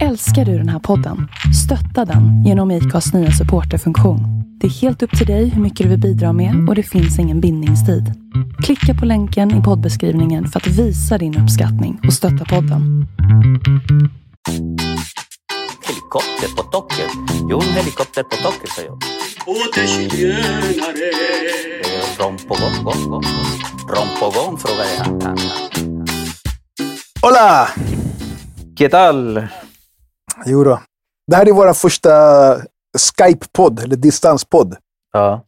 Älskar du den här podden? Stötta den genom IKAs nya supporterfunktion. Det är helt upp till dig hur mycket du vill bidra med och det finns ingen bindningstid. Klicka på länken i poddbeskrivningen för att visa din uppskattning och stötta podden. Helikopter på Toker. Jo, helikopter på Toker, säger jag. Åter frågar jag. Hola! ¿Qué tal? Jo då. Det här är vår första Skype-podd, eller distanspodd. Ja.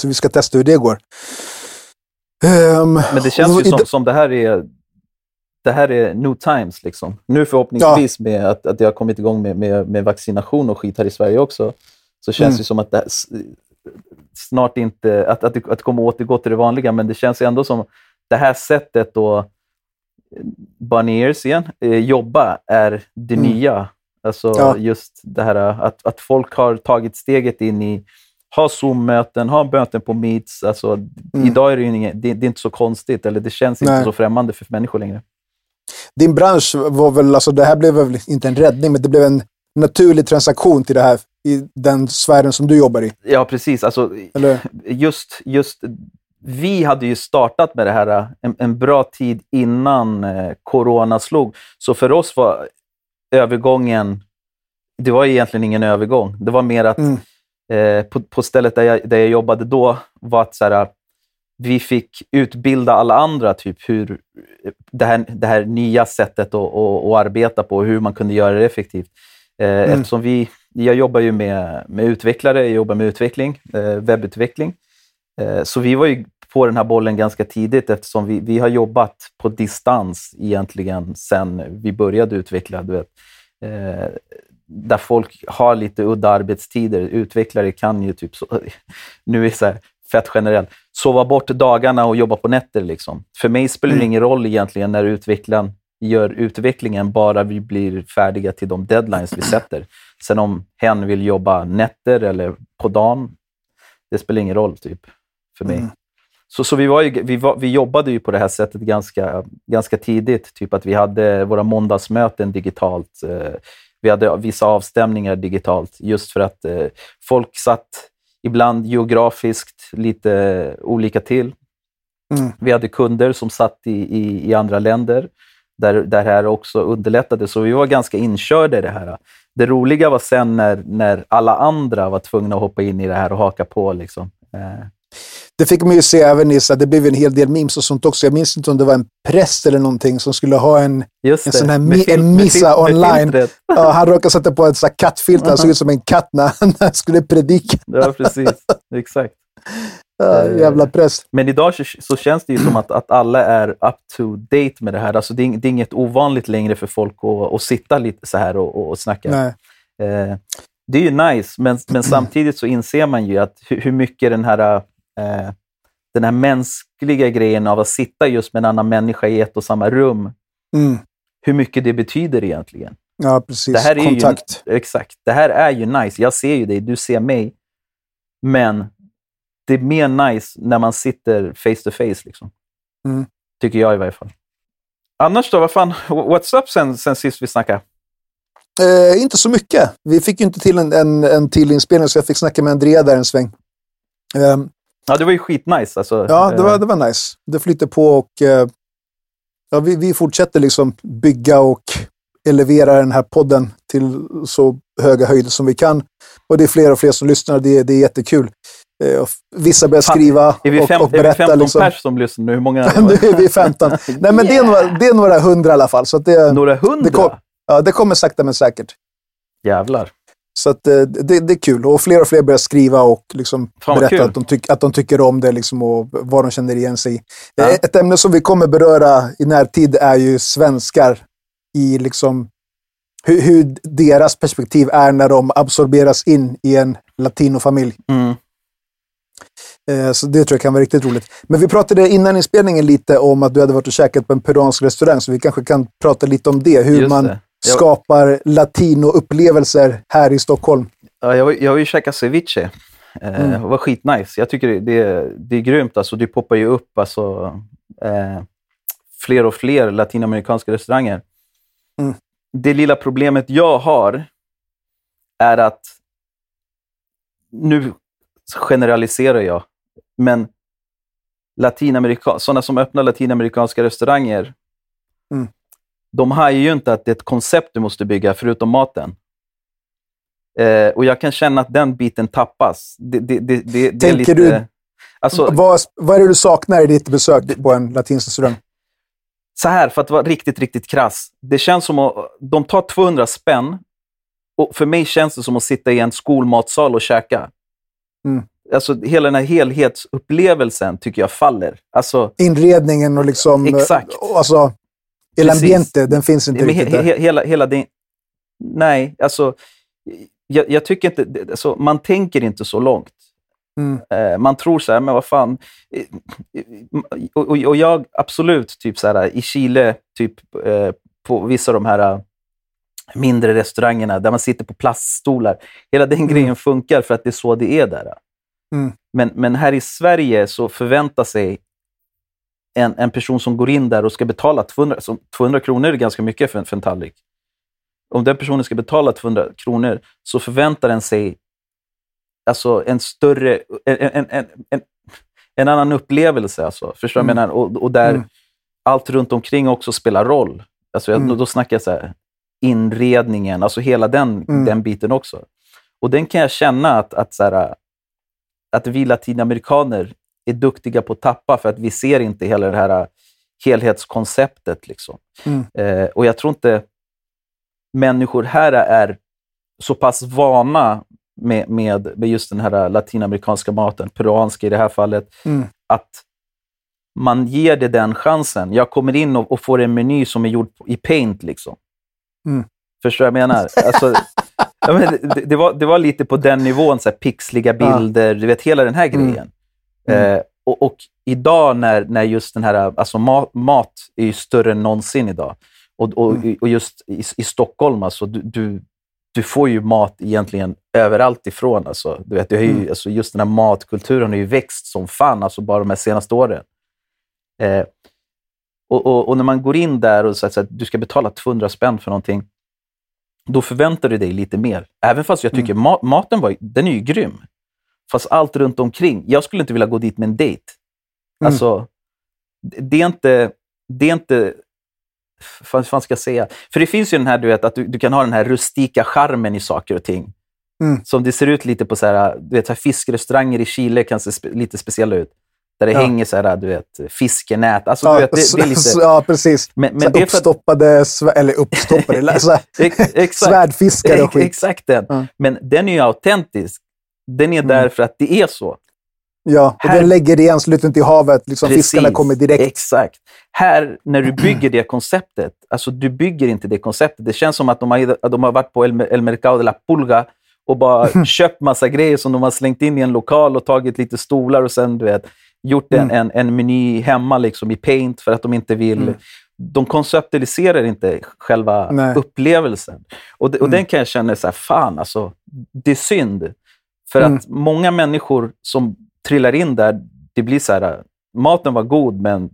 Så vi ska testa hur det går. Ehm, Men det känns ju som, som det här är det här är new times. Liksom. Nu förhoppningsvis med att, att det har kommit igång med, med, med vaccination och skit här i Sverige också, så känns Mm. det som att det här, snart inte, att, att, det, att det kommer återgå till det vanliga, men det känns ändå som det här sättet att Bunny Ears igen, eh, jobba är det Mm. nya. Alltså Ja. just det här att, att folk har tagit steget in i ha Zoom-möten, ha möten på Meets. Alltså, Mm. Idag är det, ju inget, det, det är inte så konstigt, eller det känns inte Nej. så främmande för människor längre. Din bransch var väl, alltså det här blev väl inte en räddning, men det blev en naturlig transaktion till det här i den sfären som du jobbar i. Ja, precis. Alltså, Eller? just, just, vi hade ju startat med det här äh, en, en bra tid innan eh, corona slog. Så för oss var övergången, det var egentligen ingen övergång. Det var mer att Mm. eh, på, på stället där jag, där jag jobbade då var att så här, vi fick utbilda alla andra typ hur det här, det här nya sättet att, att, att arbeta på och hur man kunde göra det effektivt. Eh, Mm. Eftersom vi, jag jobbar ju med, med utvecklare, jag jobbar med utveckling, eh, webbutveckling. Eh, så vi var ju på den här bollen ganska tidigt eftersom vi, vi har jobbat på distans egentligen sedan vi började utveckla. Du vet. Eh, där folk har lite udda arbetstider. Utvecklare kan ju typ, så, nu är det så här, fett generellt, sova bort dagarna och jobba på nätter. Liksom. För mig spelar det Mm. ingen roll egentligen när utvecklaren gör utvecklingen, bara vi blir färdiga till de deadlines vi sätter. Sen om hen vill jobba nätter eller på dagen, det spelar ingen roll typ för mig. Mm. Så, så vi, var ju, vi, var, vi jobbade ju på det här sättet ganska, ganska tidigt. Typ att vi hade våra måndagsmöten digitalt. Eh, vi hade vissa avstämningar digitalt, just för att eh, folk satt ibland geografiskt lite olika till. Mm. Vi hade kunder som satt i, i, i andra länder, där, där det här också underlättade. Så vi var ganska inkörda i det här. Det roliga var sen när, när alla andra var tvungna att hoppa in i det här och haka på. Liksom. Det fick man ju se även i, så det blev en hel del memes och sånt också. Jag minns inte om det var en präst eller någonting som skulle ha en, Just En det. sån här mi- en missa online. ja, han råkade sätta på ett så här kattfilter, han såg ut som en katt när han, skulle predika. Ja, precis. Exakt. Ja, Eh. jävla präst. Men idag så, känns det ju som att, att alla är up to date med det här. Alltså det, är, det är inget ovanligt längre för folk att, att sitta lite så här och, och, och snacka. Nej. Eh, det är ju nice, men, men samtidigt så inser man ju att hur mycket den här, eh, den här mänskliga grejen av att sitta just med en annan människa i ett och samma rum, Mm. hur mycket det betyder egentligen. Ja, precis. Det här är Kontakt. Ju, exakt. Det här är ju nice. Jag ser ju dig, du ser mig. Men det är mer nice när man sitter face to face. Liksom. Mm. Tycker jag i varje fall. Annars då, vad fan, what's up sen, sen sist vi snackade? Eh, inte så mycket. Vi fick ju inte till en, en, en till inspelning, så jag fick snacka med Andrea där en sväng. Ehm, Ja, det var ju skitnice. Alltså, ja, det var, Eh, det var nice. Det flyter på och eh, ja, vi, vi fortsätter liksom bygga och elevera den här podden till så höga höjder som vi kan. Och det är fler och fler som lyssnar. Det, är- det är jättekul. Eh, och vissa börjar Fan, skriva Är vi, och, fem, och är vi berätta. 15 liksom. pers som lyssnar nu? Hur många nu är vi 15. Nej, men det, är några, det är några hundra i alla fall. Så det, Några hundra? det, kom, ja, det kommer sakta men säkert. Jävlar. Så att, eh, det, det är kul. Och fler och fler börjar skriva och liksom berätta att de, tyck, att de tycker om det liksom och vad de känner igen sig i. Ja. Eh, Ett ämne som vi kommer beröra i närtid är ju svenskar i liksom hur, hur deras perspektiv är när de absorberas in i en latinofamilj. Mm. Eh, Så det tror jag kan vara riktigt roligt. Men vi pratade innan inspelningen lite om att du hade varit och käkat på en peruansk restaurang, så vi kanske kan prata lite om det. Hur Just man det. Skapar latino-upplevelser här i Stockholm. Ja, jag, var- jag har ju käkat ceviche. Eh, Mm. Det var skitnice. Jag tycker det, det, det är grymt. Alltså, det poppar ju upp alltså, eh, fler och fler latinamerikanska restauranger. Mm. det lilla problemet jag har är att, nu generaliserar jag, men Latinamerika, sådana som öppnar latinamerikanska restauranger, Mm. De har ju inte att det är ett koncept du måste bygga förutom maten. Eh, och jag kan känna att den biten tappas. Det, det, det, det, det är lite, du- Alltså, Vad, vad är det du saknar i ditt besök på en latinsk restaurang? så här, för att vara riktigt, riktigt krass. Det känns som att de tar 200 spänn och för mig känns det som att sitta i en skolmatsal och käka. Mm. Alltså, hela den här helhetsupplevelsen tycker jag faller. Alltså, Inredningen och liksom... Exakt. Alltså, el ambiente, den finns inte men he, riktigt där. he, hela, hela det... Nej, alltså... Jag, jag tycker inte... Alltså, man tänker inte så långt. Mm. Eh, man tror så här, men vad fan. Eh, Och, och, och jag, absolut, typ så här, i Chile, typ eh, på vissa av de här mindre restaurangerna där man sitter på plaststolar. Hela den grejen funkar för att det är så det är där. Mm. Men, men här i Sverige så förväntar sig en, en person som går in där och ska betala 200, så 200 kronor är ganska mycket för en, för en tallrik. Om den personen ska betala 200 kronor så förväntar den sig alltså en större, en, en, en, en, annan upplevelse. Alltså. Förstår vad jag menar? Och, och där Mm. allt runt omkring också spelar roll. Alltså jag, Mm. då, snackar jag så här, inredningen, alltså hela den, Mm. den biten också. Och den kan jag känna att, att, så här, att vi latinamerikaner är duktiga på att tappa för att vi ser inte hela det här helhetskonceptet. Liksom. Mm. Eh, och jag tror inte människor här är så pass vana med, med, med just den här latinamerikanska maten, peruanska i det här fallet, Mm. att man ger det den chansen. Jag kommer in och, och får en meny som är gjord i paint. Liksom. Mm. Förstår du vad jag menar? Alltså, ja, men det, det, var, det var lite på den nivån, så här, pixliga Ja. bilder, du vet hela den här Mm. grejen. Mm. Eh, och, och idag när, när just den här, alltså mat, mat är ju större än någonsin idag. Och, och, Mm. och just i, i Stockholm, alltså, du, du, du får ju mat egentligen överallt ifrån. Alltså, du vet, du har ju, Mm. alltså, just den här matkulturen har ju växt som fan alltså, bara de här senaste åren. Eh, och, och, och när man går in där och säger att du ska betala 200 spänn för någonting, då förväntar du dig lite mer. Även fast jag tycker ma- maten var, den är ju grym. Fast allt runt omkring. Jag skulle inte vilja gå dit med en dejt. Mm. Alltså, det- är inte... Det är inte vad fan ska jag säga? För det finns ju den här, du vet, att du, du kan ha den här rustika charmen i saker och ting. Mm. Som det ser ut lite på så här, du vet, så här fiskrestauranger i Chile kan se spe, lite speciella ut. Där det Ja. hänger så här, du vet, fiskenät. Alltså, ja, du vet, det, det är lite... ja, precis. Men, men det för uppstoppade, svär- eller uppstoppade, så här, ex, exakt, svärdfiskar och skit. exakt den. Ja. Men den är ju autentisk. Den är Mm. där för att det är så. Ja, och Här- den lägger det i anslutning till havet. Liksom, Precis. fiskarna kommer direkt. Exakt. Här, när du bygger det konceptet, alltså du bygger inte det konceptet. Det känns som att de har, att de har varit på El, El Mercado de la Pulga och bara köpt massa grejer som de har slängt in i en lokal och tagit lite stolar och sen du vet, gjort en, Mm. en, en meny hemma liksom, i paint för att de inte vill... Mm. De konceptualiserar inte själva Nej. upplevelsen. Och, de, och Mm. den kan jag känna så här, fan alltså, det är synd. För Mm. att många människor som trillar in där, det blir så här, maten var god, men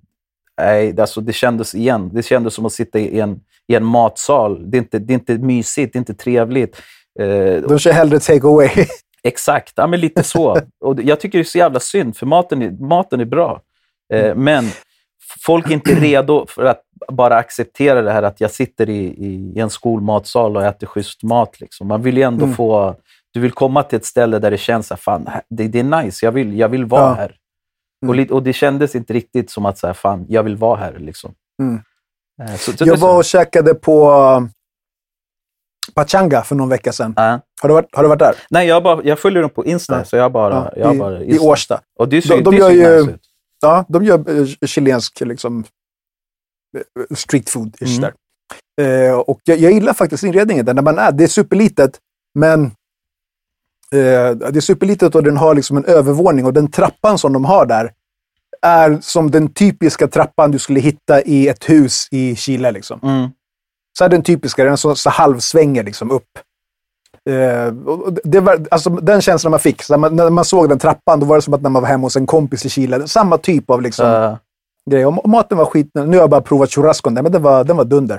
nej, alltså det kändes igen. Det kändes som att sitta i en, i en matsal. Det är, inte, det är inte mysigt, det är inte trevligt. Eh, De kör hellre take away. Exakt, ja, men lite så. Och jag tycker det är så jävla synd, för maten är, maten är bra. Eh, men folk är inte redo för att bara acceptera det här att jag sitter i, i, i en skolmatsal och äter schysst mat. Liksom. Man vill ju ändå Mm. få... Du vill komma till ett ställe där det känns att fan, det, det är nice, jag vill, jag vill vara Ja. här. Mm. Och, och det kändes inte riktigt som att så här, fan, jag vill vara här. Liksom. Mm. Eh, Så, så, Jag var och käkade på um, Pachanga för någon vecka sedan. Ja. Har du varit, har du varit där? Nej, jag, bara, jag följer dem på Insta, Ja. så jag bara... Ja, jag bara I Årsta. Och det ser, De- de gör ju- nice. Ja, de gör eh, chilensk liksom, eh, street food Mm. där. Och jag, jag gillar faktiskt inredningen där när man är. Det är superlitet, men det är superlitet och den har liksom en övervåning och den trappan som de har där är som den typiska trappan du skulle hitta i ett hus i Chile. Liksom. Mm. Så är den typiska, den så, så halvsvänger liksom upp. Eh, och det var, alltså, den känslan man fick, så när man, när man såg den trappan, då var det som att när man var hemma hos en kompis i Chile. Samma typ av liksom, Eh, grej. Och maten var skit. Nu har jag bara provat churrascon där, men den var, den var dunder.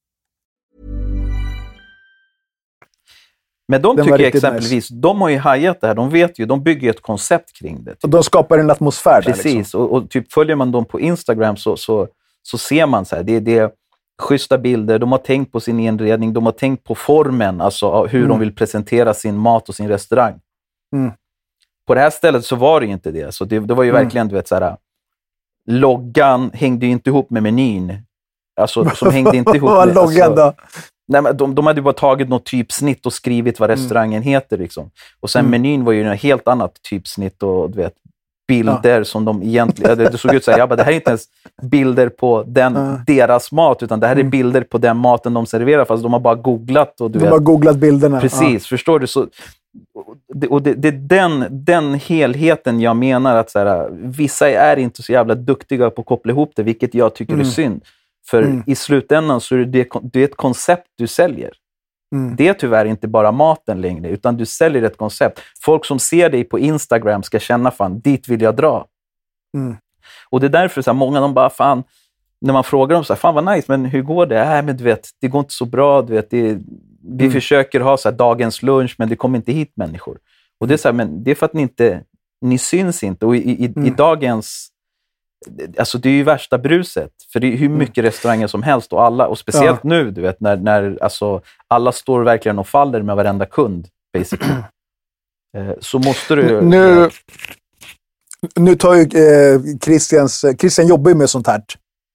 Men de Den tycker jag exempelvis, de har ju hajat det här. De vet ju, de bygger ett koncept kring det. Och de skapar en atmosfär där. Precis, Liksom. och, och typ följer man dem på Instagram så, så, så ser man så här, det, det är schyssta bilder, de har tänkt på sin inredning, de har tänkt på formen, alltså hur de vill presentera sin mat och sin restaurang. Mm. På det här stället så var det ju inte det. Så det, det var ju Mm. verkligen, du vet, så här, loggan hängde ju inte ihop med menyn. Alltså, som hängde inte ihop Vad var loggan alltså, då? Nej, men de, de hade ju bara tagit något typsnitt och skrivit vad restaurangen heter. Liksom. Och sen Mm. menyn var ju något helt annat typsnitt och du vet, bilder som de egentligen... Det, såg ut så här, jag bara, det här är inte ens bilder på den, Ja. deras mat, utan det här är Mm. bilder på den maten de serverar, fast de har bara googlat. Och, du De vet, har googlat bilderna. Precis, förstår du? Så, och det, är den, den helheten jag menar att så här, vissa är inte så jävla duktiga på att koppla ihop det, vilket jag tycker är Mm. synd. För Mm. i slutändan så är det, det är ett koncept du säljer. Mm. Det är tyvärr inte bara maten längre, utan du säljer ett koncept. Folk som ser dig på Instagram ska känna fan, dit vill jag dra. Mm. Och det är därför så här, många de bara, fan, när man frågar dem så här, fan vad nice, men hur går det? Äh, men du vet, det går inte så bra. Du vet, det, vi Mm. försöker ha så här, dagens lunch, men det kommer inte hit människor. Och det är, så här, men det är för att ni inte ni syns inte. Och i, i, i Mm. dagens... Alltså det är ju värsta bruset. För det är hur mycket restauranger som helst och alla, och speciellt Ja. nu, du vet, när, när alltså, alla står verkligen och faller med varenda kund, basically. Eh, så måste du... Nu, nu tar ju eh, Christians... Christian jobbar ju med sånt här.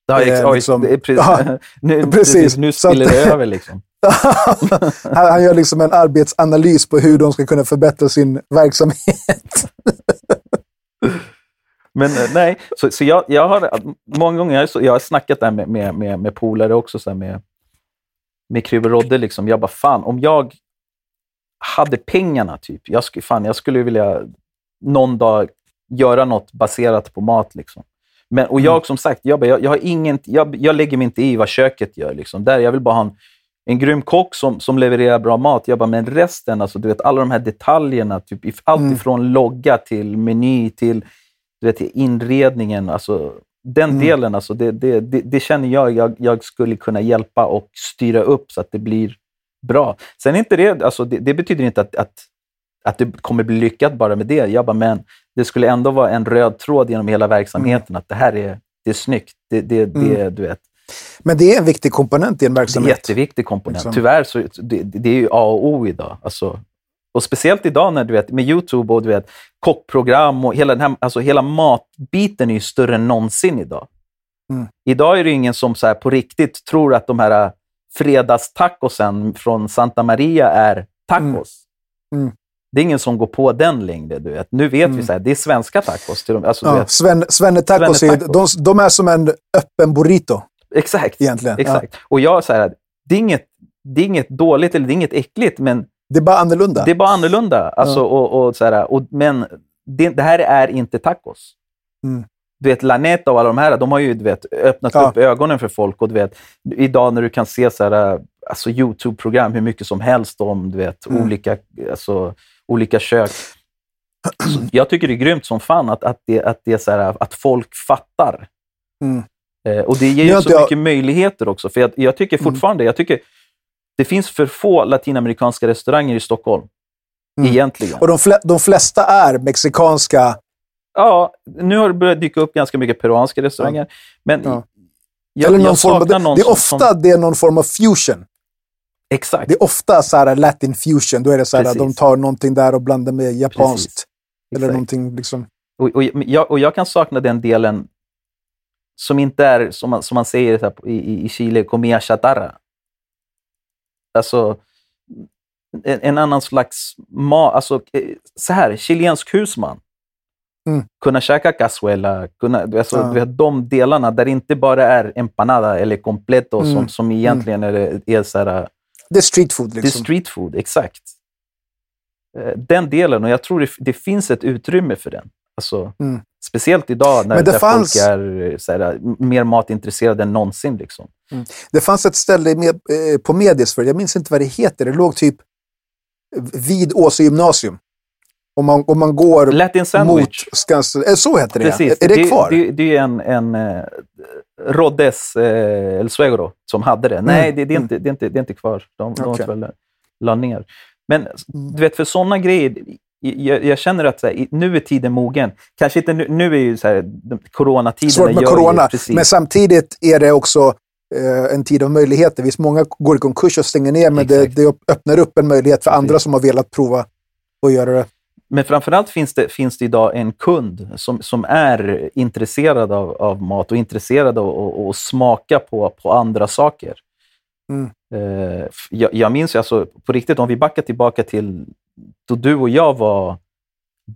Ja, ex- eh, liksom- det är precis, Ja, nu, precis. precis. Nu spiller det över. Liksom. han, han gör liksom en arbetsanalys på hur de ska kunna förbättra sin verksamhet. Men eh, nej, så, så jag, jag har många gånger så- jag har snackat där med, med, med, med polare också, så med, med Kryb och Rodde. Liksom. Jag bara, fan, om jag hade pengarna, typ, jag, skulle, fan, jag skulle vilja någon dag göra något baserat på mat. Liksom. Men, och jag som sagt, jag, bara, jag, jag, har ingen, jag, jag lägger mig inte i vad köket gör. Liksom. Där, jag vill bara ha en, en grym kock som, som levererar bra mat. Jag bara, men resten, alltså, du vet, alla de här detaljerna, typ, allt Mm. ifrån logga till meny till du vet, inredningen. Alltså, den Mm. delen, alltså, det, det, det, det känner jag, jag jag skulle kunna hjälpa och styra upp så att det blir bra. Sen inte det, alltså, det, det betyder inte att, att, att det kommer bli lyckat bara med det. Jag bara, men det skulle ändå vara en röd tråd genom hela verksamheten, att det här är, det är snyggt. Det, det, det, du vet, Men det är en viktig komponent i en det är en verksamhet. jätteviktig komponent. Liksom. Tyvärr så det, det är ju A och O idag. Alltså, och speciellt idag när du vet, med YouTube och du vet, kockprogram och hela, den här, alltså, hela matbiten är ju större än någonsin idag. Mm. Idag är det ingen som så på riktigt tror att de här äh, fredagstacosen från Santa Maria är tacos. Mm. Mm. Det är ingen som går på den längre. Du vet. Nu vet Mm. vi att det är svenska tacos. Till. Alltså, Ja. Sven, Svenne Tacos, är, Svenne-tacos. de, de är som en öppen burrito Exakt. egentligen. exakt. Och jag så här, det är, inget, det är inget dåligt eller det är inget äckligt, men Ja. Det är bara annorlunda. Det är bara annorlunda. Alltså, och, och, så här, och, men det, det här är inte tacos. Mm. Du vet, Laneta och alla de här, de har ju du vet, öppnat Ja. upp ögonen för folk. Och du vet, idag när du kan se så här, alltså YouTube-program hur mycket som helst om du vet, Mm. olika, alltså, olika kök. Så jag tycker det är grymt som fan att, att, det, att, det är så här, att folk fattar. Mm. Eh, och det ger ju så jag- mycket möjligheter också. För jag, jag tycker Mm. fortfarande, jag tycker det finns för få latinamerikanska restauranger i Stockholm. Mm. Egentligen. Och de, fle, de flesta är mexikanska. Ja, nu har det börjat dyka upp ganska mycket peruanska restauranger. Men Ja. jag, eller någon jag form av, det, är ofta som, det är någon form av fusion. Exakt. Det är ofta så här latin fusion. Då är det så här, Precis. de tar någonting där och blandar med japanskt. Precis. Eller Exakt. någonting liksom. Och, och, jag, och jag kan sakna den delen som inte är, som man, som man säger i, i- i Chile, comida chatarra. Alltså, en, en annan slags mat. Alltså, eh, så här, chilensk husman. Mm. Kunna käka cazuela, kunna, alltså, Ja. vet, de delarna där det inte bara är empanada eller completo som, Mm. som egentligen är, är så här, Det är street food det är liksom. street food, exakt. Eh, Den delen, och jag tror det, det finns ett utrymme för den. Alltså, Mm. Speciellt idag när, det där fanns- folk är så här, m- mer matintresserade än någonsin. Liksom. Det fanns ett ställe med, eh, på Medis för jag minns inte vad det heter. Det låg typ vid Åse gymnasium. Om man, om man går Latin mot sandwich. Skansen. Eh, Så heter det. Precis. Är det kvar? Det, det är en, en eh, Roddes eh, El Suegro som hade det. Nej, det, det, är inte, det, är inte, det är inte kvar. De, de Mm. Okay. la ner. Men du vet, för sådana grejer, jag, jag känner att så här, nu är tiden mogen. Kanske inte nu, nu är ju så här, de- coronatiden. Svårt med ju- corona. Men samtidigt är det också eh, en tid av möjligheter. Visst, många går i konkurs och stänger ner, men det, det öppnar upp en möjlighet för andra som har velat prova att göra det. Men framförallt finns det, finns det idag en kund som, som är intresserad av, av mat och intresserad av att- smaka på, på andra saker. Mm. Eh, jag, jag minns alltså, på riktigt, om vi backar tillbaka till då du och jag var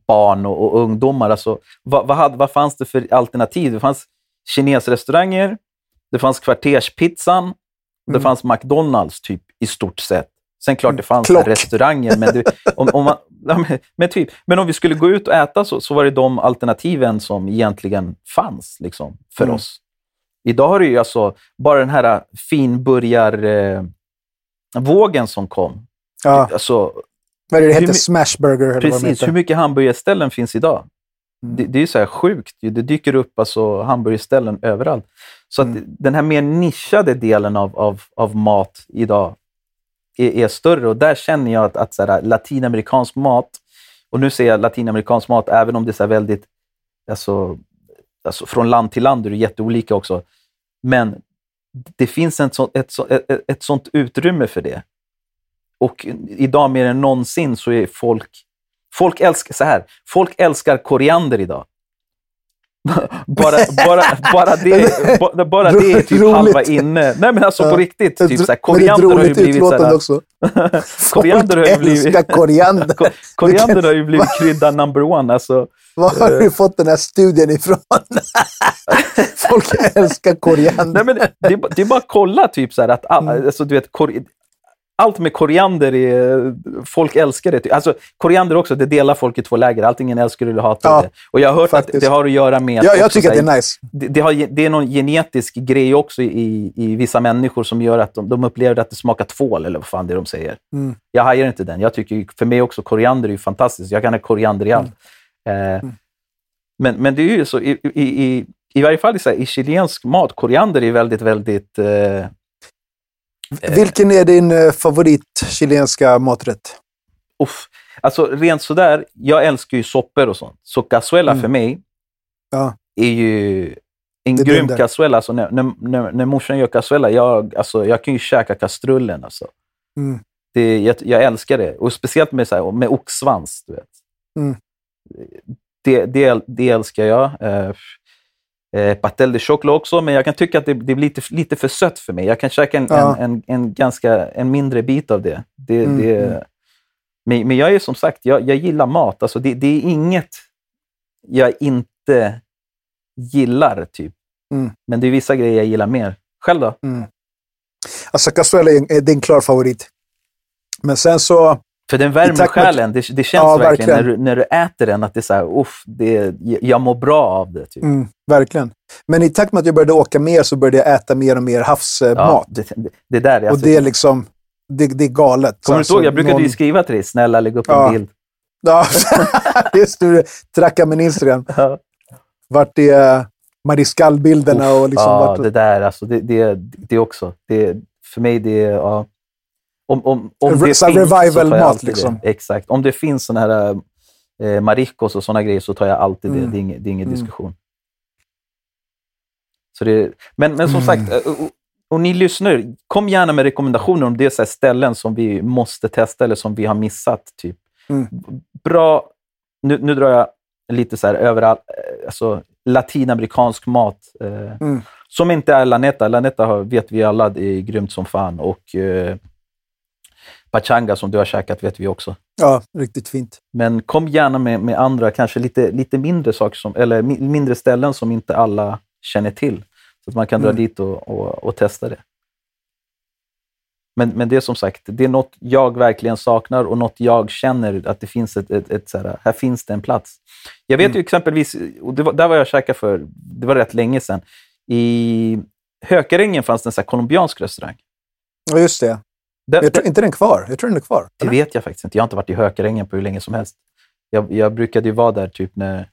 barn och, och ungdomar. Alltså, vad, vad, hade, vad fanns det för alternativ? Det fanns kinesrestauranger, det fanns kvarterspizzan, det Mm. fanns McDonalds typ i stort sett. Sen klart det fanns Klock. restauranger, men, det, om, om man, ja, men, typ, men om vi skulle gå ut och äta så, så var det de alternativen som egentligen fanns liksom, för Mm. oss. Idag har du ju alltså bara den här finburgar-vågen eh, vågen som kom. Ja, Alltså, vad är det det heter? Smashburger eller vad precis, heter. hur mycket hamburgerställen finns idag? Mm. Det, det är ju så här sjukt. ju. Det dyker upp alltså hamburgerställen överallt. Så att Mm. den här mer nischade delen av, av, av mat idag är, är större. Och där känner jag att, att så här, latinamerikansk mat, och nu säger jag latinamerikansk mat även om det är så väldigt, alltså, alltså från land till land är det jätteolika också. Men det finns en så, ett, så, ett- ett sånt utrymme för det. Och idag mer än någonsin så är folk Folk älskar, så här, folk älskar koriander idag. bara, bara, bara, det, bara, bara det är typ Roligt. halva inne. Nej men alltså på riktigt. Typ, så här, Men det är ett koriander har ju blivit så utlåtande här, också. Koriander har ju blivit- koriander. ko- Koriander har ju blivit krydda number one. Alltså, Var har du fått den här studien ifrån? Folk älskar koriander. nej, men det, är, bara- det är bara att kolla typ så här, att Mm. alltså, du vet, kor, allt med koriander, är, folk älskar det. Alltså, koriander också, det delar folk i två läger. Antingen älskar du eller hatar Ja, det. Och jag har hört faktiskt. att det har att göra med... Ja, jag också, tycker att det är nice. det, det, har, det är någon genetisk grej också i, i vissa människor som gör att de, de upplever att det smakar tvål, eller vad fan det är de säger. Mm. Jag hajar inte den. Jag tycker, för mig också, koriander är ju fantastiskt. Jag kan ha koriander i allt. Eh, men, men det är ju så, i, i, i, i varje fall i, så här, i chilensk mat, koriander är väldigt, väldigt... Eh, Vilken är din eh, favorit chilenska maträtt? uff. Alltså rent sådär, jag älskar ju soppor och sånt. Så cazuela Mm. för mig Ja. är ju en Det grym cazuela. Alltså när, när, när, när morsan gör cazuela, jag, alltså, jag kan ju käka kastrullen. Alltså. Mm. Det, jag, jag älskar det. Och speciellt med, så här, med oxsvans. Du vet. Mm. Det, det, det älskar jag. Eh, pastel de choclo också, men jag kan tycka att det, det blir lite, lite för sött för mig. Jag kan käka en, Ja. en, en, en, ganska, en mindre bit av det. det, Mm, det mm. men, men jag är som sagt, jag, jag gillar mat. Alltså det, det är inget jag inte gillar, typ. Mm. Men det är vissa grejer jag gillar mer. Själv då? Mm. Alltså cazuela är är en klar favorit. Men sen så, För den värmer själen. Det, det känns Ja, verkligen, när verkligen. du, när du äter den att det är så här, uff, det, jag mår bra av det. Typ. mm, verkligen. Men i takt med att jag började åka mer så började jag äta mer och mer havsmat. Ja, det, det, där är och alltså, det är liksom, det, det är galet. Kommer du inte ihåg? Jag brukade någon- ju skriva till dig, snälla lägg upp Ja. en bild. Ja, just det. Tracka min Instagram. Ja. Vart är Mariscal-bilderna och liksom ja, vart, det där alltså, det, det, det också. Det, för mig, det är... Ja. Om, om, om det finns revival-mat, liksom. Det. Exakt. Om det finns såna här eh, maricos och såna grejer så tar jag alltid Mm. det. Det är ingen, det är ingen Mm. diskussion. Så det, men, men som Mm. sagt, eh, och, och ni lyssnar, kom gärna med rekommendationer om det är så ställen som vi måste testa eller som vi har missat. Typ. Mm. Bra, nu, nu drar jag lite så här överallt, eh, alltså latinamerikansk mat. Eh, Mm. Som inte är Laneta. Laneta har, vet vi alla, det är grymt som fan. Och eh, Pachanga som du har käkat vet vi också. Ja, riktigt fint. Men kom gärna med, med andra, kanske lite, lite mindre saker, som, eller mi- mindre ställen som inte alla känner till. Så att man kan dra Mm. dit och, och, och testa det. Men, men det är som sagt, det är något jag verkligen saknar och något jag känner att det finns ett, ett, ett så här, här finns det en plats. Jag vet Mm. ju exempelvis, och det var, där var jag käkade för, det var rätt länge sedan. I Hökarängen fanns det en så här colombiansk restaurang. Ja, just det. Den, Jag tror inte den är kvar. Jag tror den är kvar. det eller? vet jag faktiskt inte. Jag har inte varit i Hökarängen på hur länge som helst. Jag, jag brukade ju vara där typ när,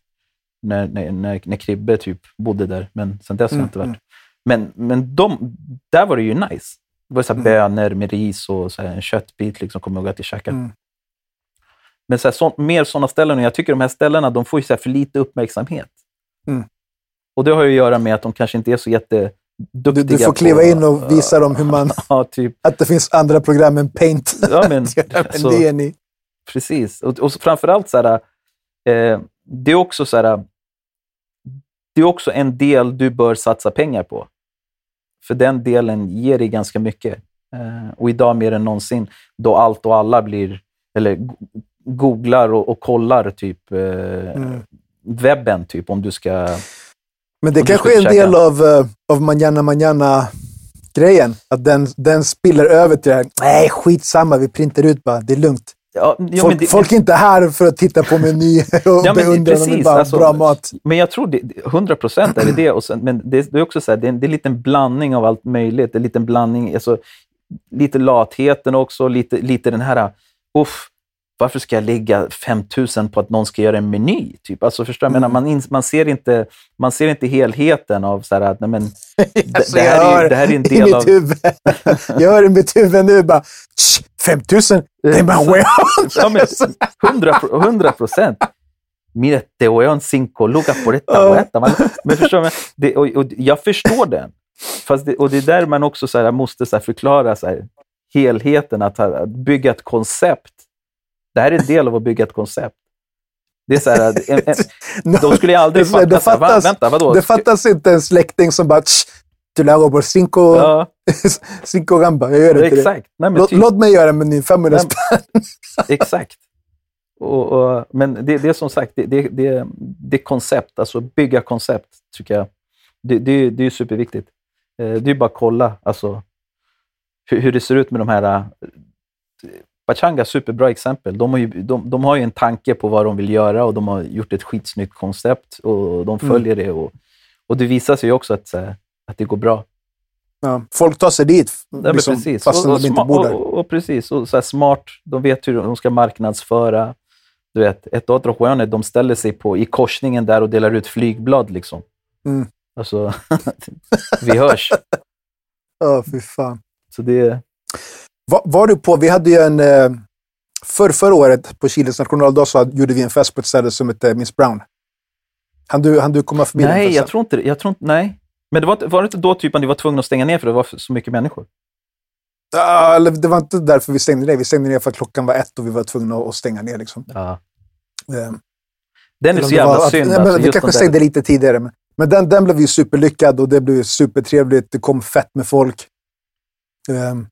när, när, när, när Kribbe typ bodde där, men sen dess har jag Mm, inte varit. mm. Men, men de, där var det ju nice. Det var så Mm. bönor med ris och så en köttbit, liksom, kommer jag ihåg att jag käkade. Mm. Men så här, så, mer sådana ställen. Och jag tycker de här ställena de får ju så för lite uppmärksamhet. Mm. Och det har ju att göra med att de kanske inte är så jätteduktiga Du, du får kliva på, in och visa dem hur man... Ja, typ. Att det finns andra program än Paint. Ja, men, alltså- det är ni. Precis. Och, och framförallt så här, eh, det är också så här, det är också en del du bör satsa pengar på. För den delen ger dig ganska mycket. Eh, och idag mer än någonsin, då allt och alla blir, eller go- googlar och, och kollar typ eh, Mm. webben, typ om du ska... Men det kanske är en del av, uh, av manana manana grejen. Att den, den spiller över till det här. Nej, skitsamma. Vi printar ut bara. Det är lugnt. Ja, ja, folk, det, folk är inte här för att titta på meny och Ja, beundra. Precis, bara ha alltså- bra mat. Men jag tror det, 100 procent är det det. Och sen, men det, det är också så här, det är, en, det är en liten blandning av allt möjligt. Det är en liten blandning, alltså, lite latheten också, lite, lite den här, uff, varför ska jag lägga 5000 på att någon ska göra en meny? Typ. Alltså, förstår Mm. man, ins- man, ser inte, man ser inte helheten av så här, att nej, men, det, Alltså, det, här är, hör det här är en I del mitt av... jag hör i mitt huvud nu bara, "Shh, 5000? Det är bara wow. Ja, men 100 pro- 100 procent. Mira, te weón cinco lucas por esta hueta. Man, men förstår du? Det, och, och jag förstår den. Fast det, och det är där man också så här, måste så här, förklara så här, helheten, att, att bygga ett koncept. Det här är en del av att bygga ett koncept. Det är så här, att en, en, de skulle ju aldrig fatta, det så här, fattas- vänta, vadå? Det fattas inte en släkting som bara, "Shh, du lagar por cinco, Ja, cinco gamba. Jag gör det. exakt. Nej, Låt, typ, låt mig göra menyn, 500 Nej, spänn. Exakt. Och, och, men det, det är som sagt, det, det, det, det koncept, alltså bygga koncept, tycker jag. Det, det, det är superviktigt. Eh, Det är bara att kolla alltså, hur, hur det ser ut med de här... Pachanga, superbra exempel. De har, ju, de, de har ju en tanke på vad de vill göra och de har gjort ett skitsnyggt koncept och de Mm. följer det. Och, och det visar sig också att, att det går bra. Ja, folk tar sig dit, Ja, liksom, precis. fastän och, de inte bor där. Och, och, och precis. Och så smart. De vet hur de ska marknadsföra. Du vet, ett otro juenes, de ställer sig på, i korsningen där och delar ut flygblad. Liksom. Mm. Alltså, vi hörs. Ja, fy fan. Så det, Var, var du på, vi hade ju en, eh, för, förra året på Chiles nationaldag så gjorde vi en fest på ett ställe som hette Miss Brown. Han du, han du komma förbi den nej, festen? jag tror inte. Jag tror inte, nej. Men det var, var det inte då typ att ni var tvungna att stänga ner för det var så mycket människor? Eller det var inte därför vi stängde ner. Vi stängde ner för att klockan var ett och vi var tvungna att stänga ner. Liksom. Ja. Eh, Den är så jävla var att- synd. men alltså, vi kanske stängde lite tidigare. Men, men den, den blev ju superlyckad och det blev supertrevligt. Det kom fett med folk. Um,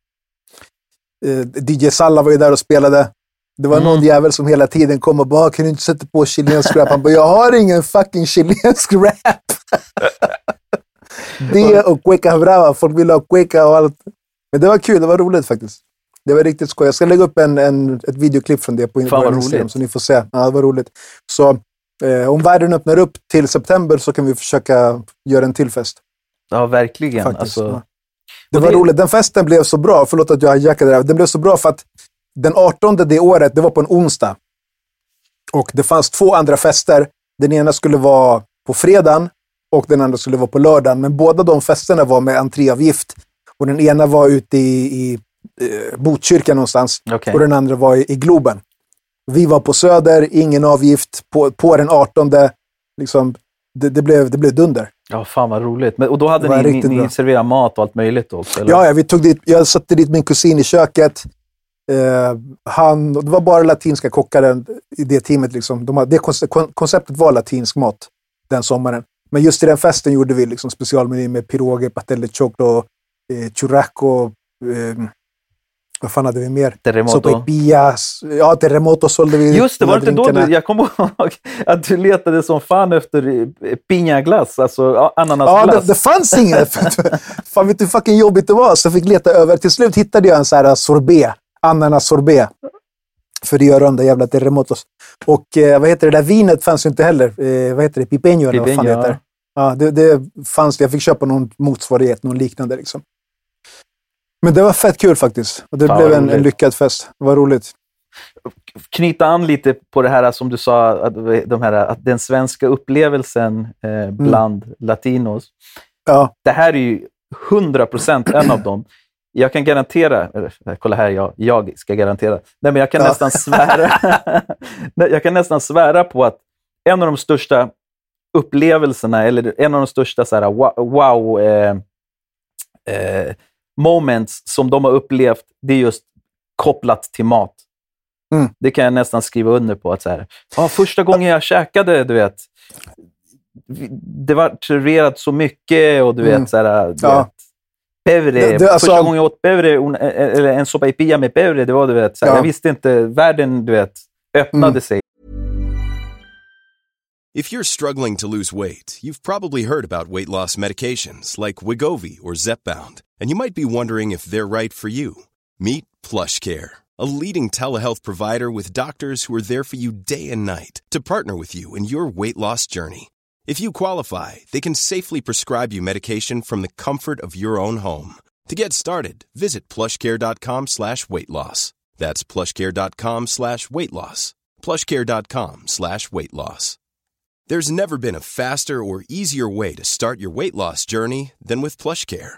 DJ Salla var ju där och spelade. Det var Mm. någon jävel som hela tiden kom och bara, kan du inte sätta på chilensk rap? Han bara, jag har ingen fucking chilensk rap. det och Cueca Brava, folk ville ha Cueca och allt. Men det var kul, det var roligt faktiskt. Det var riktigt skoj. Jag ska lägga upp en, en, ett videoklipp från det på Instagram så ni får se. Ja, det var roligt. Så eh, om världen öppnar upp till september så kan vi försöka göra en till fest. Ja, verkligen. Faktiskt. Alltså, Ja. Det var det- roligt. Den festen blev så bra. Förlåt att jag hijackade det här. Den blev så bra för att den 18 det året, det var på en onsdag. Och det fanns två andra fester. Den ena skulle vara på fredagen och den andra skulle vara på lördagen. Men båda de festerna var med entréavgift. Och den ena var ute i, i eh, Botkyrka någonstans okej. och den andra var i, i Globen. Vi var på Söder, ingen avgift. På, på den 18 liksom, det, det, blev, det blev dunder. Ja, fan vad roligt. Men, och då hade ni, ni, ni serverat mat och allt möjligt också? Eller? Ja, ja, vi tog dit, jag satte dit min kusin i köket. Eh, han, det var bara latinska kockar i det teamet. Liksom. De det konce- kon- konceptet var latinsk mat den sommaren. Men just i den festen gjorde vi liksom specialmeny med pirogue, pastel de choclo, eh, churrasco, eh, Vad fan hade vi mer? Terremoto. Sopepillas. Ja, Terremoto sålde vi. Just det, var det inte då du, jag kommer ihåg att du letade som fan efter eh, piñaglass, alltså ja, Ja, ananasglass. det, det fanns inget. Fan, vet du hur fucking jobbigt det var? Så jag fick leta över. Till slut hittade jag en så här sorbet. Ananas-sorbet. För det gör de där jävla terremotos. Och eh, vad heter det där vinet fanns ju inte heller. Eh, vad heter det? Pipeño eller vad fan det heter. Ja, det, det fanns Jag fick köpa någon motsvarighet, någon liknande liksom. Men det var fett kul faktiskt. Och det Fan, blev en, en lyckad fest. Det var roligt. Knyta an lite på det här som du sa, att, de här, att den svenska upplevelsen eh, bland latinos. Ja, Det här är ju 100% en av dem. Jag kan garantera, eller, kolla här, jag, jag ska garantera. Nej, men jag kan Ja. nästan svära. Jag kan nästan svära på att en av de största upplevelserna, eller en av de största så här, wow, wow eh, eh, moments som de har upplevt, det är just kopplat till mat. Mm. Det kan jag nästan skriva under på. att så här, ja, Första gången jag käkade, du vet, det var serverat så mycket och du Mm. vet, så här, du Ja. vet Pevre. Det- det- alltså- Första gången jag åt pevre, un- eller en sopaipilla med pevre, det var du vet, så här, Ja. jag visste inte, världen du vet, öppnade Mm. sig. If you're struggling to lose weight, you've probably heard about weight loss medications like Wigovi or Zepbound, and you might be wondering if they're right for you. Meet PlushCare, a leading telehealth provider with doctors who are there for you day and night to partner with you in your weight loss journey. If you qualify, they can safely prescribe you medication from the comfort of your own home. To get started, visit plushcare.com slash weight loss. That's plushcare.com slash weight loss. plushcare.com slash weight loss. There's never been a faster or easier way to start your weight loss journey than with PlushCare.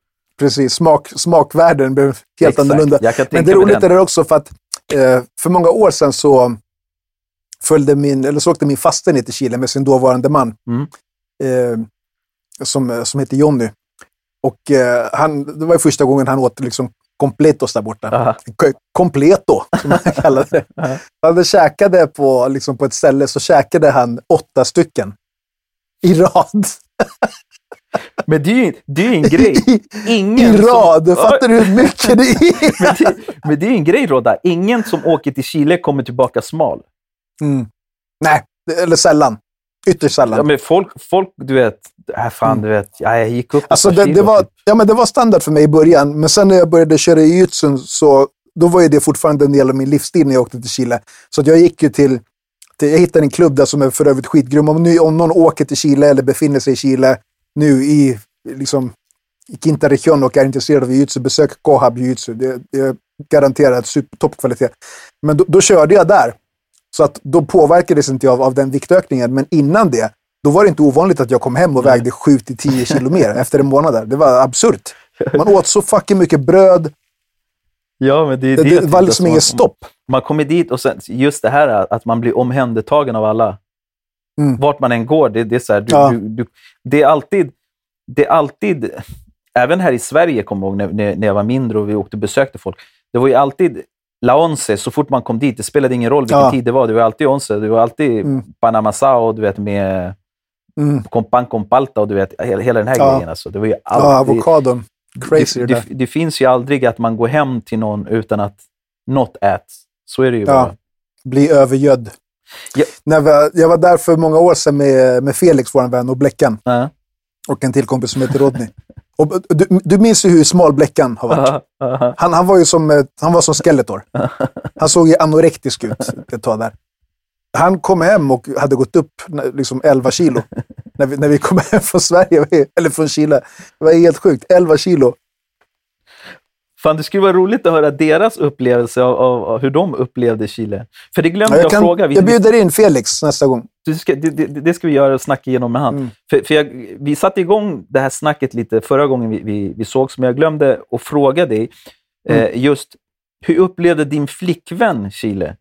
Precis. Smak, smakvärden blev helt Exakt. annorlunda. Men det är roligt det också för att eh, för många år sedan så följde min, eller så åkte min faste ner till Chile med sin dåvarande man. Mm. Eh, som, som heter Jonny. Och eh, han, det var första gången han åt liksom completos där borta. Aha. Completo, som han kallade det. Han käkade på, liksom på ett ställe, så käkade han åtta stycken. I rad. Men det är ju det är en grej. Ingen i rad. Som, Fattar du hur mycket det är? men, det, men det är ju en grej, Rodda. Ingen som åker till Chile kommer tillbaka smal. Mm. Nej, eller sällan. Ytterst sällan. Ja, men folk, folk, du vet, äh, fan, du vet, ja, jag gick upp Alltså det, det, var, typ. ja, men det var standard för mig i början, men sen när jag började köra i jujutsun så då var ju det fortfarande en del av min livsstil när jag åkte till Chile. Så jag gick ju till, till, jag hittade en klubb där som är för övrigt skitgrym. Om, nu, om någon åker till Chile eller befinner sig i Chile nu i, liksom, i Quinta Region och är intresserad av jujutsu, besök Kohab jujutsu. Det, det är garanterat toppkvalitet. Men då, då körde jag där. Så att då påverkades inte jag av, av den viktökningen. Men innan det, då var det inte ovanligt att jag kom hem och vägde 7-10 kilo mer efter en månad. Där. Det var absurt. Man åt så fucking mycket bröd. Ja, men det, Det, det var liksom inget stopp. Man kommer dit och sen, just det här att man blir omhändertagen av alla. Mm. Vart man än går. Det, det, är så här, du, Ja. du, du, det är alltid... Det är alltid... Även här i Sverige, kommer jag ihåg, när, när jag var mindre och vi åkte och besökte folk. Det var ju alltid La Once så fort man kom dit. Det spelade ingen roll vilken Ja. tid det var. Det var alltid Once. Det var alltid Mm. Panama Sao, du vet, med Mm. con pan con palta och du vet, hela, hela den här Ja. grejen. Alltså. Det var ju Ja, alltid... avokadon. Crazy det, det, det, det finns ju aldrig att man går hem till någon utan att något äts. Så är det ju Ja. bara. Bli övergödd. Ja. När vi, jag var där för många år sedan med, med Felix, vår vän, och Bläckan. Ja. Och en till kompis som heter Rodney. Och, du, du minns ju hur smal Bläckan har varit. Han, han var ju som, han var som Skeletor. Han såg ju anorektisk ut ett tag där. Han kom hem och hade gått upp liksom 11 kilo. När vi, när vi kom hem från Sverige, eller från Chile. Det var helt sjukt. 11 kilo. Fan, det skulle vara roligt att höra deras upplevelse av, av, av hur de upplevde Chile. För det glömde Ja, jag, jag, kan, fråga. Vi, jag bjuder in Felix nästa gång. du ska, det, det, det ska vi göra och snacka igenom med han. Mm. För, för jag, vi satte igång det här snacket lite förra gången vi, vi, vi sågs, men jag glömde att fråga dig Mm. eh, just hur upplevde din flickvän Chile?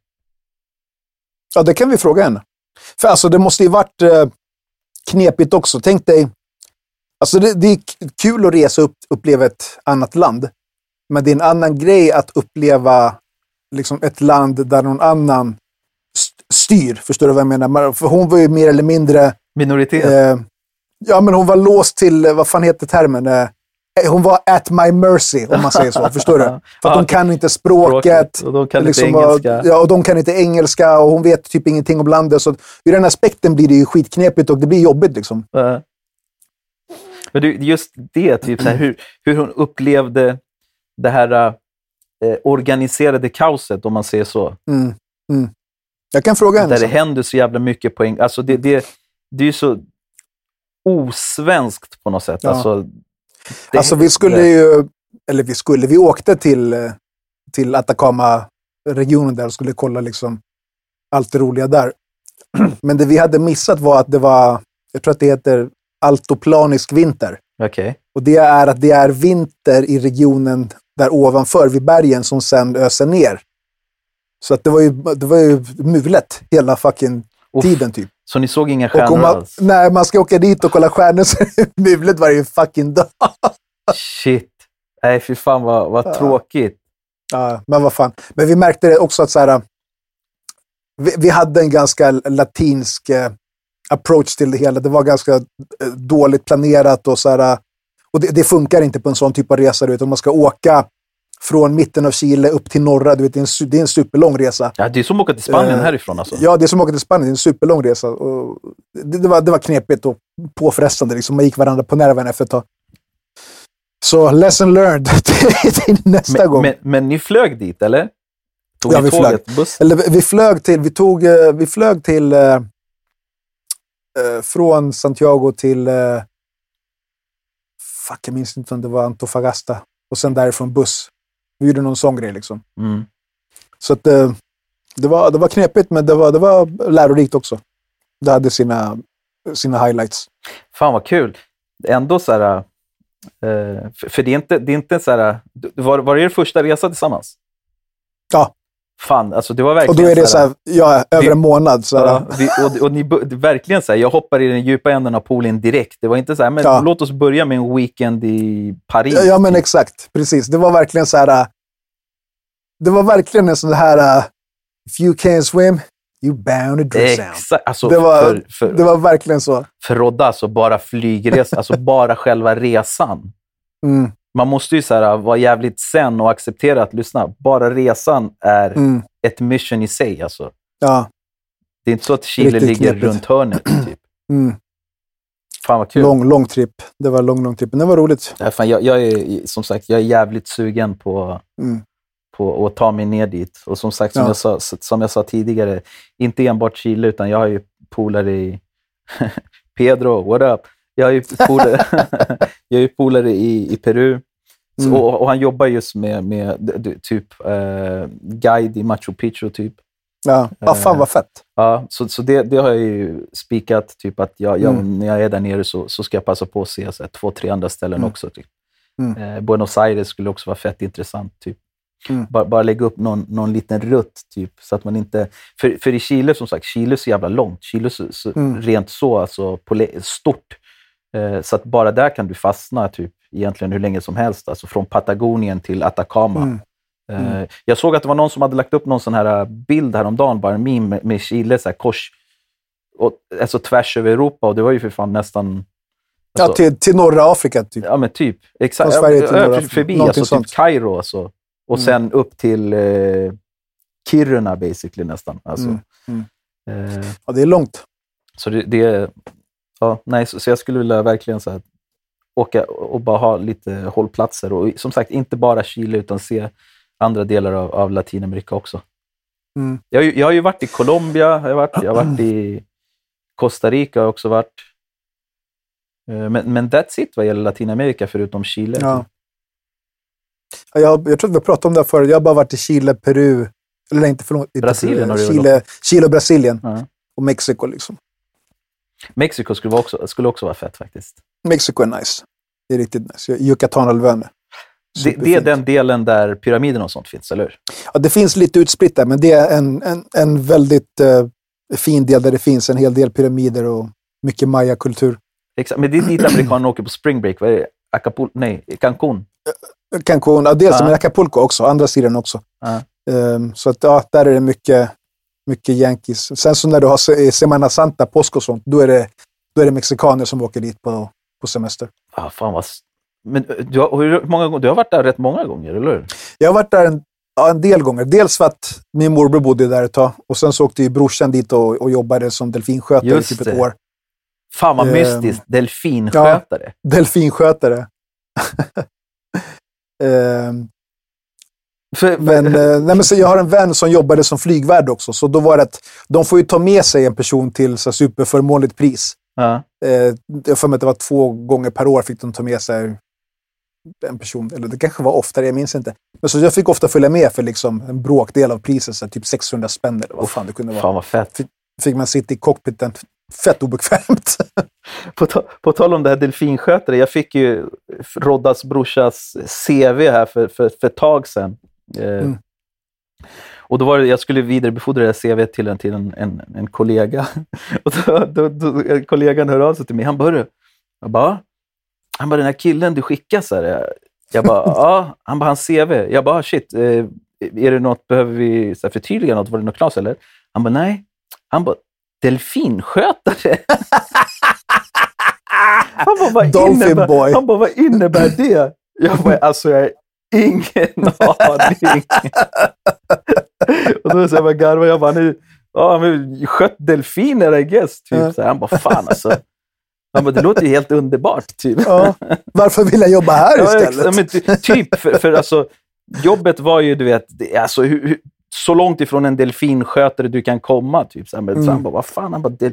Ja, det kan vi fråga henne. För alltså, det måste ju varit eh, knepigt också. Tänk dig, alltså det, det är kul att resa upp, uppleva ett annat land. Men det är en annan grej att uppleva liksom, ett land där någon annan st- styr. Förstår du vad jag menar? För hon var ju mer eller mindre... Minoritet. Eh, ja, men hon var låst till, eh, vad fan heter termen? Eh, hon var at my mercy, om man säger så. Förstår du? För att de kan inte språket. Och de kan liksom inte engelska. Ja, och de kan inte engelska och hon vet typ ingenting om landet. Så ur den aspekten blir det ju skitknepigt och det blir jobbigt. Liksom. Eh. Men du, just det, typ, så här, hur, hur hon upplevde det här eh, organiserade kaoset, om man säger så. Mm. Mm. Jag kan fråga henne. Där det händer så jävla mycket på en... Alltså det, det, det är ju så osvenskt på något sätt. Ja. Alltså, det, Alltså vi skulle ju, eller vi skulle, vi åkte till, eh, till Atacama-regionen där och skulle kolla liksom allt det roliga där. Men det vi hade missat var att det var, jag tror att det heter altoplanisk vinter. Okej. Och det är att det är vinter i regionen där ovanför vid bergen som sen öser ner. Så att det var ju, det var ju mulet hela fucking Uff. tiden typ. Så ni såg inga stjärnor man, alls? när man ska åka dit och kolla stjärnor så är mulet varje fucking dag. Shit. Nej, fy fan vad, vad Ja. tråkigt. Ja, men vad fan. Men vi märkte det också att så här, vi, vi hade en ganska latinsk eh, approach till det hela. Det var ganska eh, dåligt planerat och så här, och det, det funkar inte på en sån typ av resa. du vet. Om man ska åka från mitten av Chile upp till norra, du vet, det, är en, det är en superlång resa. Ja, det är som att åka till Spanien Eh, härifrån alltså. Ja, det är som att åka till Spanien. Det är en superlång resa. Och det, det, var, det var knepigt och påfrestande. Liksom. Man gick varandra på nerven efter ett tag. Så lesson learned till, nästa men, gång. men, men ni flög dit, eller? Tog Ja, vi tåget, buss? Eller vi- vi flög till, vi tog, eh, vi flög till, eh, eh, från Santiago till, eh, fuck jag minns inte om det var Antofagasta. Och sen därifrån buss. Vi gjorde någon sån grej liksom. Mm. Så att, eh, det, var, det var knepigt men det var, det var lärorikt också. Det hade sina, sina highlights. Fan vad kul. Ändå så här... eh, för, för det är inte, det är inte så här... Var, var det er första resa tillsammans? Ja. Fan, alltså det var Och verkligen då är det så här- ja, över Vi- en månad. Så Ja, vi, och, och ni, verkligen så här, jag hoppar i den djupa änden av poolen direkt. Det var inte så här, men Ja. låt oss börja med en weekend i Paris. Ja, ja, men exakt. Precis. Det var verkligen så här... äh, Det var verkligen en sån här... äh, If you can't swim, you bound to drown. Exakt. Alltså, Det var- för, för, Det var verkligen så. för Rodda, alltså bara flygresa, alltså bara själva resan. Mm, Man måste ju så här, vara jävligt sen och acceptera att, lyssna, bara resan är mm, ett mission i sig. Alltså. ja, Det är inte så att Chile Riktigt ligger knepigt. runt hörnet. Typ. mm. Fan vad kul. Lång, lång tripp. Det var lång, lång tripp. Men det var roligt. Ja, fan, jag, jag är som sagt jag är jävligt sugen på, Mm. på att ta mig ner dit. Och som sagt, som, Ja. jag sa, som jag sa tidigare, inte enbart Chile, utan jag har ju polare i... Pedro, what up? Jag har ju polare, jag i, i Peru. Så, Mm. och, och han jobbar just med, med typ eh, guide i Machu Picchu. Typ. Ja, ah, fan vad fett. Ja, så, så det, det har jag ju spikat. Typ att jag, jag, Mm. när jag är där nere så, så ska jag passa på att se så här, två, tre andra ställen Mm. också. Typ. Mm. Eh, Buenos Aires skulle också vara fett intressant. Typ. Mm. Bara, bara lägga upp någon, någon liten rutt. Typ, så att man inte, för, för i Chile, som sagt, Chile är så jävla långt. Chile är så, så, Mm. rent så alltså, på, stort. Eh, så att bara där kan du fastna typ, egentligen hur länge som helst. Alltså från Patagonien till Atacama. Mm. Eh, Jag såg att det var någon som hade lagt upp någon sån här bild häromdagen, bara en meme med, Chile, så här kors, och, alltså tvärs över Europa. Och det var ju för fan nästan... Ja, Alltså, till, till norra Afrika typ. ja, men typ. Exakt. Från Sverige till Ja, norra Afrika. förbi, Någonting alltså sånt. typ Kairo. Alltså. Och Mm. sen upp till eh, Kiruna basically nästan. Alltså. Mm, mm. Eh, Ja, det är långt. så det, det ja, nej, så, så jag skulle vilja verkligen så här, åka och bara ha lite hållplatser. Och som sagt, inte bara Chile, utan se andra delar av, av Latinamerika också. Mm. Jag, har ju- jag har ju varit i Colombia, har jag, varit, jag har varit i Costa Rica, har jag också varit. Eh, Men, men that's it vad gäller Latinamerika, förutom Chile. Ja. Ja, Jag, jag tror att vi pratade om det här förut. Jag har bara varit i Chile, Peru, eller nej, inte förlåt. Brasilien har väl Chile, Chile och Brasilien. Ja. Och Mexiko liksom. Mexiko skulle, också, skulle också vara fett faktiskt. Mexiko är nice. Det är riktigt nice. Yucatanhalvön med. Det, det är den delen där pyramiden och sånt finns, eller hur? Ja, det finns lite utspritt där, men det är en, en, en väldigt eh, fin del där det finns en hel del pyramider och mycket mayakultur. Exakt. Men det är dit amerikanerna åker på spring break. Vad är det? Acapulco? Nej, Cancun. Cancun, ja, dels Ja. men Acapulco också, andra sidan också. Ja. Ehm, så att, ja, där är det mycket, mycket yankees. Sen så när du har Se- Semana Santa, påsk och sånt, då är det, då är det mexikaner som åker dit på, på semester. Ah, fan vad... Men eh, du har, hur många du har varit där rätt många gånger, eller hur? Jag har varit där en, ja, en del gånger. Dels för att min morbror bodde där ett tag och sen så åkte ju brorsan dit och, och jobbade som delfinskötare i typ ett år. Fan vad Ehm, mystiskt. Delfinskötare. Delfinskötare. Ehm, För, Men, eh, nej, men så jag har en vän som jobbade som flygvärd också, så då var det att de får ju ta med sig en person till så superförmånligt pris. ja. Eh, jag för mig att det var två gånger per år fick de ta med sig en person. Eller det kanske var oftare, jag minns inte. Men så jag fick ofta följa med för liksom en bråkdel av priset, så typ 600 spänn eller vad fan det kunde vara. Fan vad fett. Fick man sitta i cockpiten, fett obekvämt. På, ta, på tal om det här delfinskötare. Jag fick ju Roddas brorsas CV här för, för, för ett tag sedan. Eh, Mm. Och då var det, jag skulle vidarebefordra det CV till en, till en, en, en kollega. Och då, då, då, kollegan hör av sig till mig. Han bara, jag bara, han bara, den här killen du skickar så här. Jag bara, ja. Han bara, hans CV. Jag bara, shit. Eh, är det något, behöver vi så här, förtydliga något? Var det något knas eller? Han bara, nej. Han bara, delfinskötare? Han bara, vad innebär. Han bara, vad innebär det? Jag bara, alltså jag har ingen aning. och då så jag bara garvade jag bara, nu, ja, men skött delfiner I guess. Typ. Ja. Så han bara, fan alltså. Han bara, det låter ju helt underbart. Typ. ja. Varför vill jag jobba här Ja, istället? ex- men ty- typ, för, för alltså, jobbet var ju, du vet, det, alltså, hur, hur, så långt ifrån en delfinskötare du kan komma. Typ. Så han, bara, så Mm. han bara, vad fan? Han bara, del...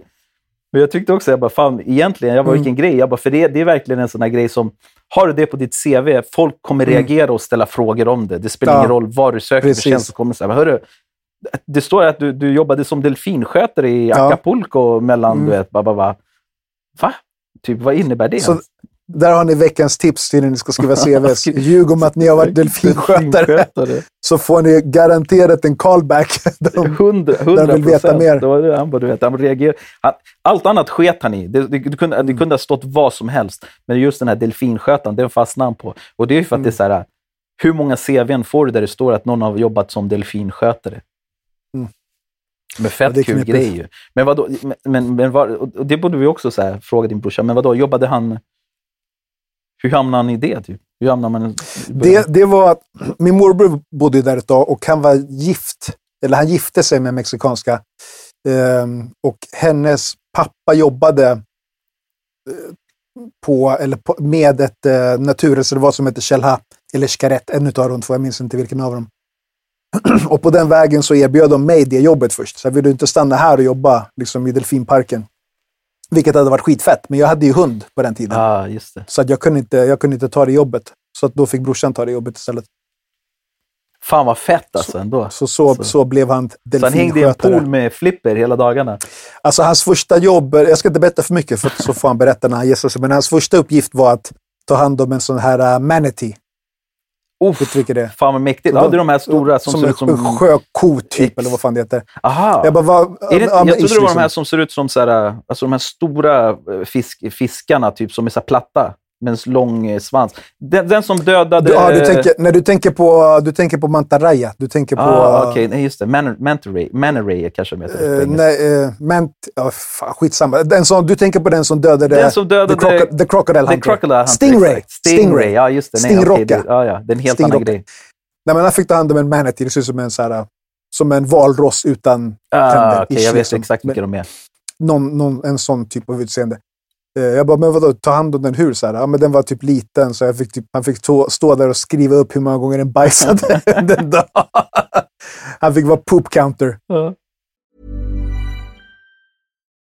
Men jag tyckte också, jag bara, fan, egentligen, jag bara, Mm. vilken grej. Jag bara, för det, det är verkligen en sån här grej som, har du det på ditt CV, folk kommer Mm. reagera och ställa frågor om det. Det spelar Ja. ingen roll vad du söker Precis. för tjänst. kommer så här, hörru, det står att du, du jobbade som delfinskötare i Ja. Acapulco mellan, Mm. du vet, ba, ba, ba. Va? Typ, vad innebär det? Så- Där har ni veckans tips till när ni ska skriva CVs. Ljug om att ni har varit delfinskötare, så får ni garanterat en callback. De- vill veta procent. mer. Det var det han du vet, han reagerar. Han, allt annat sket han i. Det, det, det, kunde, Mm. det kunde ha stått vad som helst. Men just den här delfinskötaren, den fastnade han på. Och det är ju för att det är så här, hur många CVn får du där det står att någon har jobbat som delfinskötare? Mm. Men fett Ja, kul grej ju. Men vadå, men, men, men var, det borde vi också så här, fråga din brorsa, men vadå, jobbade han... Hur hamnade han i det? Typ? Hur hamnade man... Det, det var att min morbror bodde där ett tag och han var gift. Eller han gifte sig med en mexikanska. Ehm, och hennes pappa jobbade eh, på, eller på, med ett eh, naturreservat som heter Chelha. Eller Xcaret, en av de två. Jag minns inte vilken av dem. och på den vägen så erbjöd de mig det jobbet först. Så jag ville inte stanna här och jobba liksom, i delfinparken. Vilket hade varit skitfett. Men jag hade ju hund på den tiden. ah, just det. Så att jag, kunde inte, jag kunde inte ta det jobbet. Så att då fick brorsan ta det jobbet istället. Fan vad fett alltså ändå. Så, så, Så- så. blev han Så han hängde i en delfinskötare. pool med flipper hela dagarna. Alltså hans första jobb, jag ska inte berätta för mycket för så får han berätta när han gästar sig. Men hans första uppgift var att ta hand om en sån här uh, manatee. Uff, vilka det fan vad mäktigt. Ja, det är de här stora som, som ser ut som... sjöko typ, eller vad fan det heter. Aha. Jag bara, vad, är det, ja, jag trodde det var de här som ser ut som så här, alltså de här stora eh, fisk, fiskarna, typ som är så platta med en lång eh, svans. Den, den som dödade... Du, ja, du eh, tänker, när du tänker på, du tänker på mantarraya. Du tänker på... Ah, Okej, nej just det. Man- Manta kanske de heter. eh, engelska. nej, uh, ment, ja, fan, skitsamma. Den som, du tänker på den som dödade... Den som dödade- The, croco, the Crocodile The Hunter. Crocodile Hunter, Stingray. exakt. Stingray. ja just det. Stingrocka. det, ja, ja, det är en helt annan grej. Nej, men han fick ta hand om en manatee. Det ser ut som en, så här, som en valross utan Ah, tänder. ish, jag vet liksom. exakt vilka de är. någon, någon, en sån typ av utseende. Eh, jag bara, men vadå, ta hand om den hur? Så här, ja, men den var typ liten, så jag fick typ, han fick tå, stå där och skriva upp hur många gånger den bajsade den dagen. Han fick vara poop counter. Ja.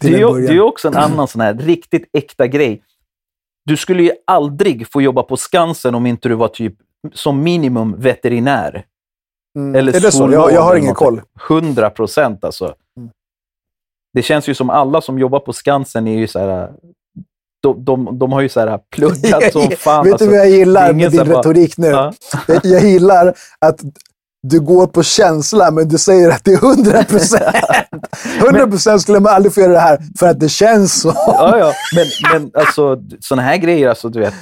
Det är, ju, det är också en annan sån här riktigt äkta grej. Du skulle ju aldrig få jobba på Skansen om inte du var typ som minimum veterinär. Mm. Eller är det så? Jag, jag har ingen koll. 100 procent alltså. Mm. Det känns ju som alla som jobbar på Skansen är ju så här... De, de, de har ju så här pluggat som fan. Vet alltså. du vad jag gillar med din här bara- retorik nu? Ja. Jag gillar att du går på känsla, men du säger att det är 100 procent. 100 procent skulle man aldrig få göra det här för att det känns så. ja, ja. Men, men alltså, sådana här grejer, alltså, du vet.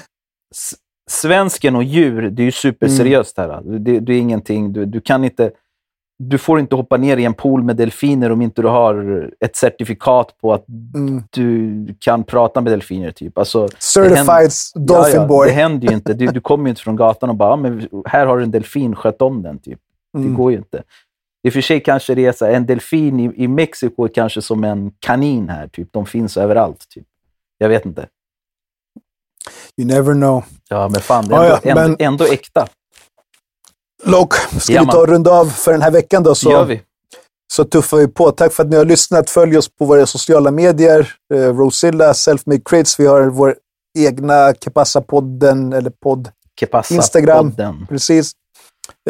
Svensken och djur, det är ju superseriöst här. alltså. Det, det är ingenting, du, du kan inte... Du får inte hoppa ner i en pool med delfiner om inte du har ett certifikat på att Mm. du kan prata med delfiner. Typ. Alltså, Certified händer- Dolphin ja, ja, Boy. Det händer ju inte. Du, du kommer ju inte från gatan och bara, "Ja, men här har du en delfin, sköt om den. Typ. Mm. Det går ju inte. I och för sig kanske det är så här, en delfin i, i Mexiko kanske som en kanin här. Typ. De finns överallt. Typ. Jag vet inte. You never know. Ja, men fan, det är Ja, ändå, men- ändå, ändå äkta. Lock, ska Ja, vi ta och runda av för den här veckan då? Så, gör vi. så tuffar vi på. Tack för att ni har lyssnat. Följ oss på våra sociala medier. Eh, Rosilla, Selfmade Crates. Vi har vår egna Kepassa-podden, eller podd, Kepassa Instagram. podden. precis.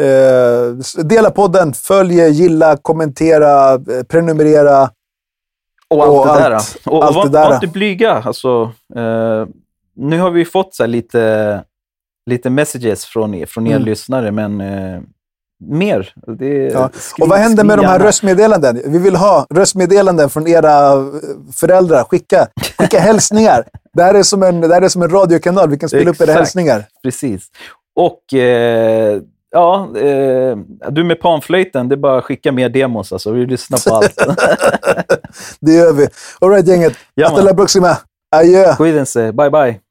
Eh, dela podden, följ, gilla, kommentera, eh, prenumerera. Och allt Och det där. allt- och, och allt var, det där. var inte blyga. Alltså, eh, nu har vi fått så lite, lite messages från er, från er Mm. lyssnare, men eh, mer. Ja. skriv- Och vad händer med de här röstmeddelanden? Vi vill ha röstmeddelanden från era eh, föräldrar. Skicka, skicka hälsningar. Det här, är som en, det är som en radiokanal. Vi kan spela upp era Exakt. hälsningar. Precis. Och eh, ja, eh, du med panflöjten, det är bara att skicka mer demos. Alltså. Vi lyssnar på allt. Det gör vi. All right, gänget. Ja, Hasta la próxima. Adjö. Cuídense. Bye, bye.